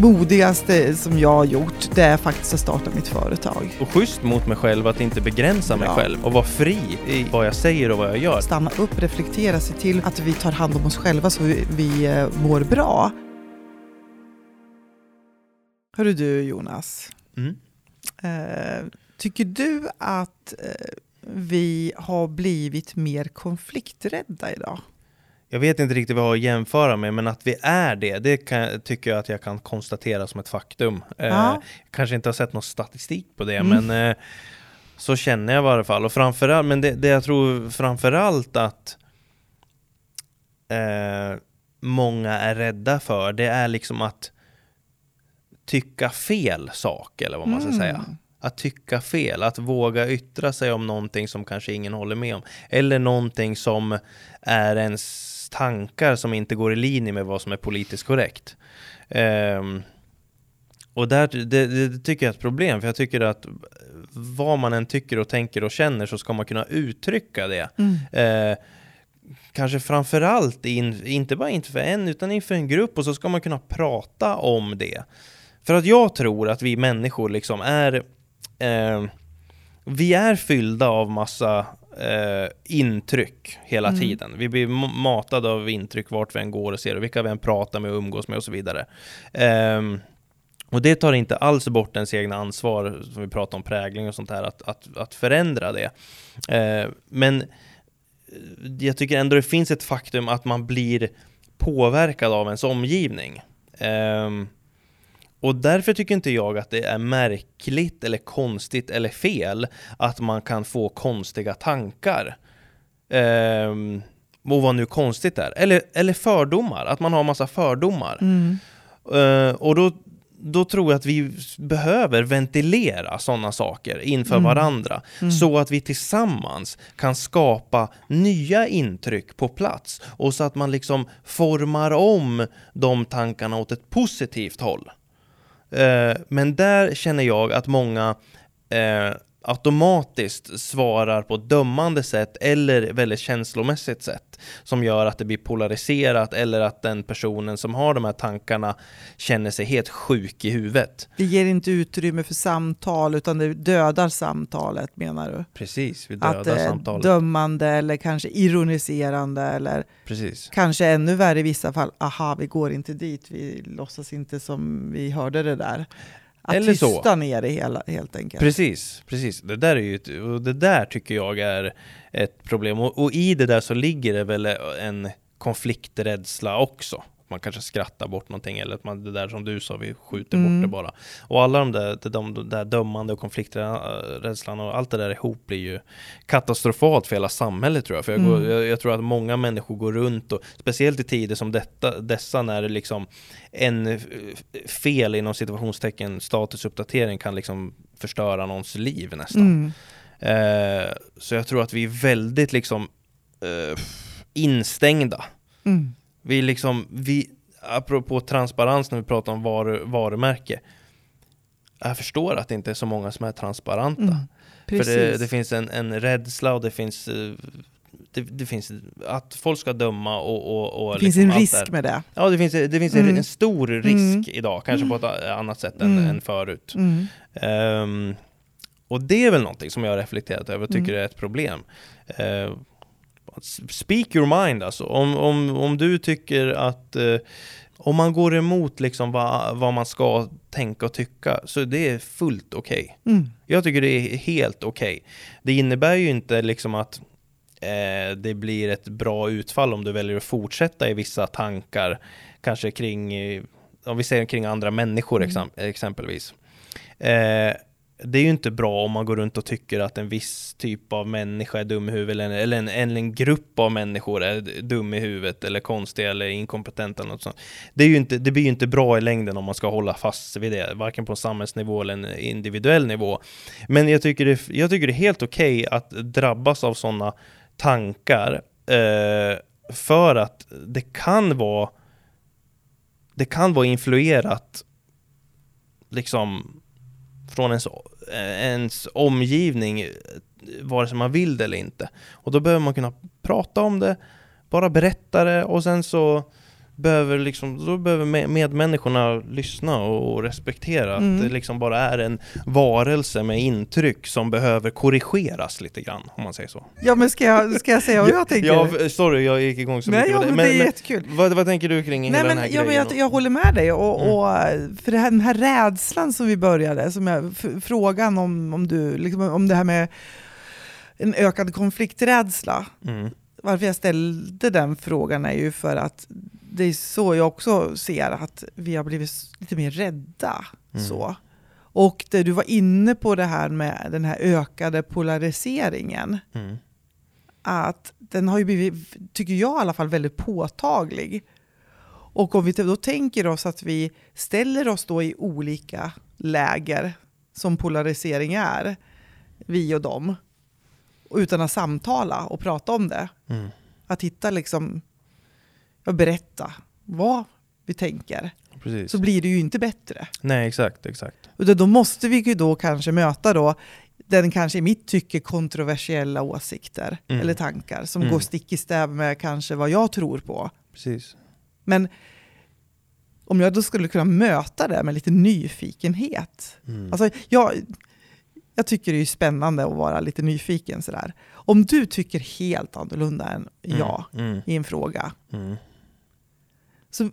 modigaste som jag har gjort, det är faktiskt att starta mitt företag. Och schysst mot mig själv att inte begränsa mig Ja. själv och vara fri i vad jag säger och vad jag gör. Stanna upp, reflektera, se till att vi tar hand om oss själva så vi, vi eh, mår bra. Hörru du Jonas, Mm. eh, tycker du att eh, vi har blivit mer konflikträdda idag? Jag vet inte riktigt vad jag har att jämföra med, men att vi är det, det kan, tycker jag att jag kan konstatera som ett faktum. Eh, Ja. kanske inte har sett någon statistik på det, Mm. men eh, så känner jag i alla fall. Och framförallt, men det, det jag tror framförallt att eh, många är rädda för, det är liksom att tycka fel sak, eller vad man ska Mm. säga. Att tycka fel, att våga yttra sig om någonting som kanske ingen håller med om. Eller någonting som är ens tankar som inte går i linje med vad som är politiskt korrekt. Ehm, och där, det, det tycker jag är ett problem, för jag tycker att vad man än tycker och tänker och känner så ska man kunna uttrycka det. Mm. Eh, kanske framförallt, in, inte bara inför en, utan inför en grupp och så ska man kunna prata om det. För att jag tror att vi människor liksom är eh, vi är fyllda av massa eh, intryck hela Mm. tiden. Vi blir ma- matade av intryck vart vi än går och ser och vilka vi än pratar med och umgås med och så vidare. Ehm, och det tar inte alls bort ens egna ansvar, som vi pratar om prägling och sånt här, att, att, att förändra det. Eh, men eh, jag tycker ändå det finns ett faktum att man blir påverkad av ens omgivning. Ehm, och därför tycker inte jag att det är märkligt eller konstigt eller fel att man kan få konstiga tankar. Ehm, och vad nu konstigt är. Eller, eller fördomar, att man har massa fördomar. Mm. Eh, och då, då tror jag att vi behöver ventilera sådana saker inför Mm. varandra. Mm. Så att vi tillsammans kan skapa nya intryck på plats. Och så att man liksom formar om de tankarna åt ett positivt håll. Eh, men där känner jag att många eh, automatiskt svarar på dömande sätt eller väldigt känslomässigt sätt som gör att det blir polariserat eller att den personen som har de här tankarna känner sig helt sjuk i huvudet. Det ger inte utrymme för samtal utan det dödar samtalet menar du? Precis, vi Att dödar eh, samtalet. dömande eller kanske ironiserande eller Precis. kanske ännu värre i vissa fall, aha vi går inte dit, vi låtsas inte som vi hörde det där. Att Eller så. tysta ner det hela, helt enkelt. Precis, precis. Det där är ju, det där tycker jag är ett problem. Och, och i det där så ligger det väl en konflikträdsla också. Man kanske skrattar bort någonting eller att man, det där som du sa, vi skjuter Mm. bort det bara. Och alla de där, de, de, där dömande och konflikträdslan och allt det där ihop blir ju katastrofalt för hela samhället tror jag. För jag, går, Mm. jag, jag tror att många människor går runt och speciellt i tider som detta, dessa när det liksom en fel inom situationstecken statusuppdatering kan liksom förstöra någons liv nästan. Mm. Eh, så jag tror att vi är väldigt liksom eh, instängda. Mm. Vi liksom, vi, apropå transparens när vi pratar om varu, varumärke. Jag förstår att det inte är så många som är transparenta. Mm. För det, det finns en, en rädsla och det finns, det, det finns att folk ska döma och, och, och det finns liksom en det här. risk med det. Ja, det finns, det finns en, Mm. en stor risk Mm. idag, kanske på ett a- annat sätt än, Mm. än förut. Mm. Ehm, och det är väl någonting som jag har reflekterat över och tycker Mm. är ett problem. Uh, speak your mind alltså. Om, om, om du tycker att eh, om man går emot liksom vad, vad man ska tänka och tycka så det är fullt okej. Mm. Jag tycker det är helt okej. Det innebär ju inte liksom att eh, det blir ett bra utfall om du väljer att fortsätta i vissa tankar, kanske kring, eh, om vi säger kring andra människor Mm. exem- exempelvis. Eh, det är ju inte bra om man går runt och tycker att en viss typ av människa är dum i huvudet eller en, eller en, en grupp av människor är dum i huvudet eller konstig eller inkompetent eller något sånt. Det, är ju inte, det blir ju inte bra i längden om man ska hålla fast vid det, varken på en samhällsnivå eller en individuell nivå. Men jag tycker det, jag tycker det är helt okej att drabbas av sådana tankar eh, för att det kan vara det kan vara influerat liksom från ens, eh, ens omgivning vare sig man vill det eller inte. Och då behöver man kunna prata om det, bara berätta det och sen så behöver liksom, då behöver med- medmänniskorna lyssna och, och respektera Mm. att det liksom bara är en varelse med intryck som behöver korrigeras lite grann, om man säger så. Ja men ska jag, ska jag säga vad jag tänker? Ja, sorry, jag gick igång så Nej, mycket ja, men, det är men, jättekul. vad, vad tänker du kring Nej, hela men, den här ja, men grejen? jag, jag håller med dig. Och, Mm. och, för här, den här rädslan som vi började, som jag, frågan om, om, du, liksom, om det här med en ökad konflikträdsla. mm. Varför jag ställde den frågan är ju för att det är så jag också ser att vi har blivit lite mer rädda. Mm. Så. Och det du var inne på det här med den här ökade polariseringen. Mm. att den har ju blivit, tycker jag i alla fall, väldigt påtaglig. Och om vi då tänker oss att vi ställer oss då i olika läger, som polarisering är, vi och dem, utan att samtala och prata om det. Mm. Att hitta liksom, och berätta vad vi tänker, Precis. så blir det ju inte bättre. Nej, exakt, exakt. Utan då måste vi ju då kanske möta då den kanske i mitt tycke kontroversiella åsikter Mm. eller tankar som Mm. går stick i stäv med kanske vad jag tror på. Precis. Men om jag då skulle kunna möta det med lite nyfikenhet. Mm. Alltså, jag, jag tycker det är spännande att vara lite nyfiken sådär. Om du tycker helt annorlunda än jag Mm. i en fråga Mm. Så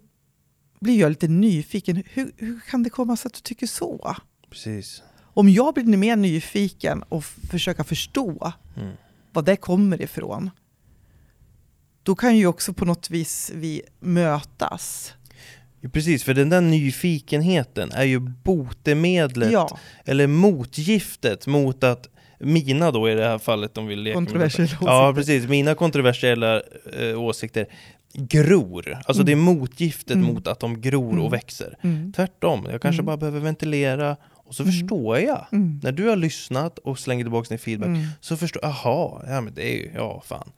blir jag lite nyfiken. Hur, hur kan det komma sig att du tycker så? Precis. Om jag blir mer nyfiken och f- försöka förstå Mm. var det kommer ifrån, då kan ju också på något vis vi mötas. Ja, Precis, för den där nyfikenheten är ju botemedlet Ja, eller motgiftet mot att mina då i det här fallet om vi leker med kontroversiella detta. Ja precis, mina kontroversiella eh, åsikter gror. Alltså Mm. det är motgiftet Mm. mot att de gror Mm. och växer. Mm. Tvärtom, jag kanske Mm. bara behöver ventilera och så Mm. förstår jag. Mm. När du har lyssnat och slänger tillbaka din feedback Mm. så förstår jag, aha, ja men det är ju, ja fan.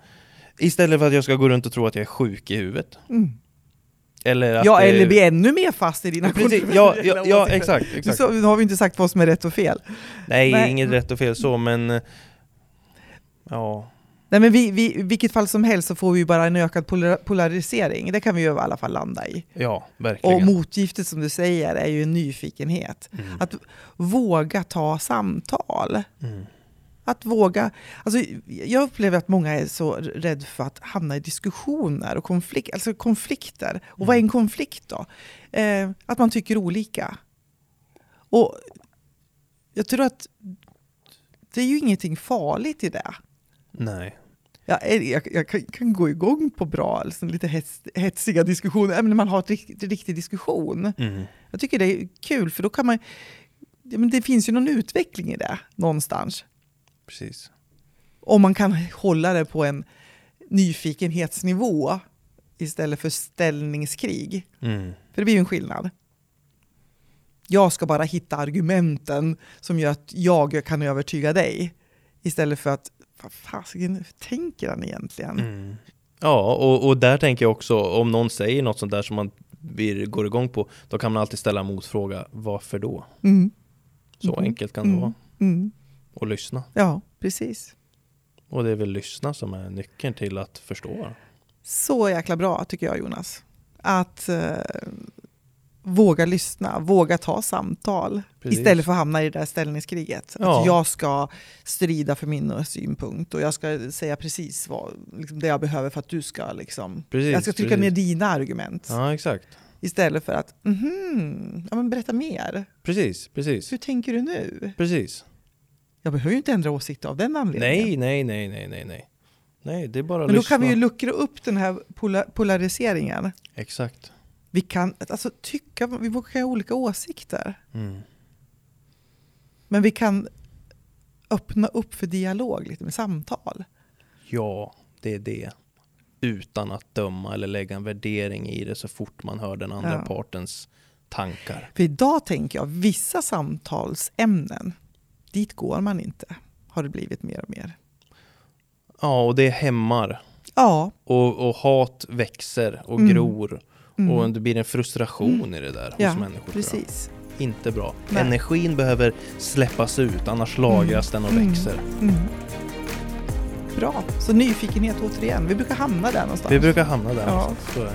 Istället för att jag ska gå runt och tro att jag är sjuk i huvudet. Mm. Eller att Ja, eller bli ännu mer fast i dina Precis, ja, ja, ja exakt. Exakt. så- Nu har vi inte sagt vad som är rätt och fel. Nej, Nej. inget rätt och fel så, men ja, Nej, men vi, vi, vilket fall som helst så får vi bara en ökad polar- polarisering. Det kan vi ju i alla fall landa i. ja, Och verkligen. motgiftet som du säger är ju en nyfikenhet. Mm. Att våga ta samtal. Mm. Att våga, alltså, jag upplever att många är så rädda för att hamna i diskussioner och konflikt, alltså konflikter. Och vad är en konflikt då? Eh, att man tycker olika. Och jag tror att det är ju ingenting farligt i det. Nej. Jag, är- jag, jag kan, kan gå igång på bra, liksom lite hets, hetsiga diskussioner, även när man har en rikt, riktig diskussion. Mm. Jag tycker det är kul, för då kan man... ja, Men det finns ju någon utveckling i det någonstans. Precis. Om man kan hålla det på en nyfikenhetsnivå istället för ställningskrig. Mm. För det blir ju en skillnad. Jag ska bara hitta argumenten som gör att jag kan övertyga dig. Istället för att, vad fasiken hur tänker han egentligen? Mm. Ja, och, och där tänker jag också, om någon säger något sånt där som man blir, går igång på, då kan man alltid ställa motfråga, varför då? Mm. Så Mhm. enkelt kan det Mm. vara. Mm. Och lyssna. Ja, precis. Och det är väl lyssna som är nyckeln till att förstå. Så jäkla bra tycker jag Jonas. Att eh, våga lyssna, våga ta samtal. Precis. Istället för att hamna i det där ställningskriget. Ja. Att jag ska strida för min synpunkt och jag ska säga precis vad, liksom det jag behöver för att du ska liksom... Precis, jag ska trycka precis. ner dina argument. Ja, exakt. Istället för att, mhm, ja men berätta mer. Precis, precis. Hur tänker du nu? Precis. Jag behöver ju inte ändra åsikt av den anledningen. Nej, nej, nej, nej, nej, nej. Nej, det är bara Men då lyssna. kan vi ju luckra upp den här pola- polariseringen. Exakt. Vi kan alltså, tycka, vi kan ha olika åsikter. Mm. Men vi kan öppna upp för dialog lite med samtal. Ja, det är det. Utan att döma eller lägga en värdering i det så fort man hör den andra Ja. partens tankar. För idag tänker jag, vissa samtalsämnen, dit går man inte. Har det blivit mer och mer. Ja, och det hämmar. Ja. Och, och hat växer och Mm. gror. Mm. Och det blir en frustration i det där hos ja, människor. precis. Inte bra. Nej. Energin behöver släppas ut, annars lagras den och Mm. växer. Mm. Bra, så nyfikenhet återigen. Vi brukar hamna där någonstans. Vi brukar hamna där Ja. någonstans. Så är det.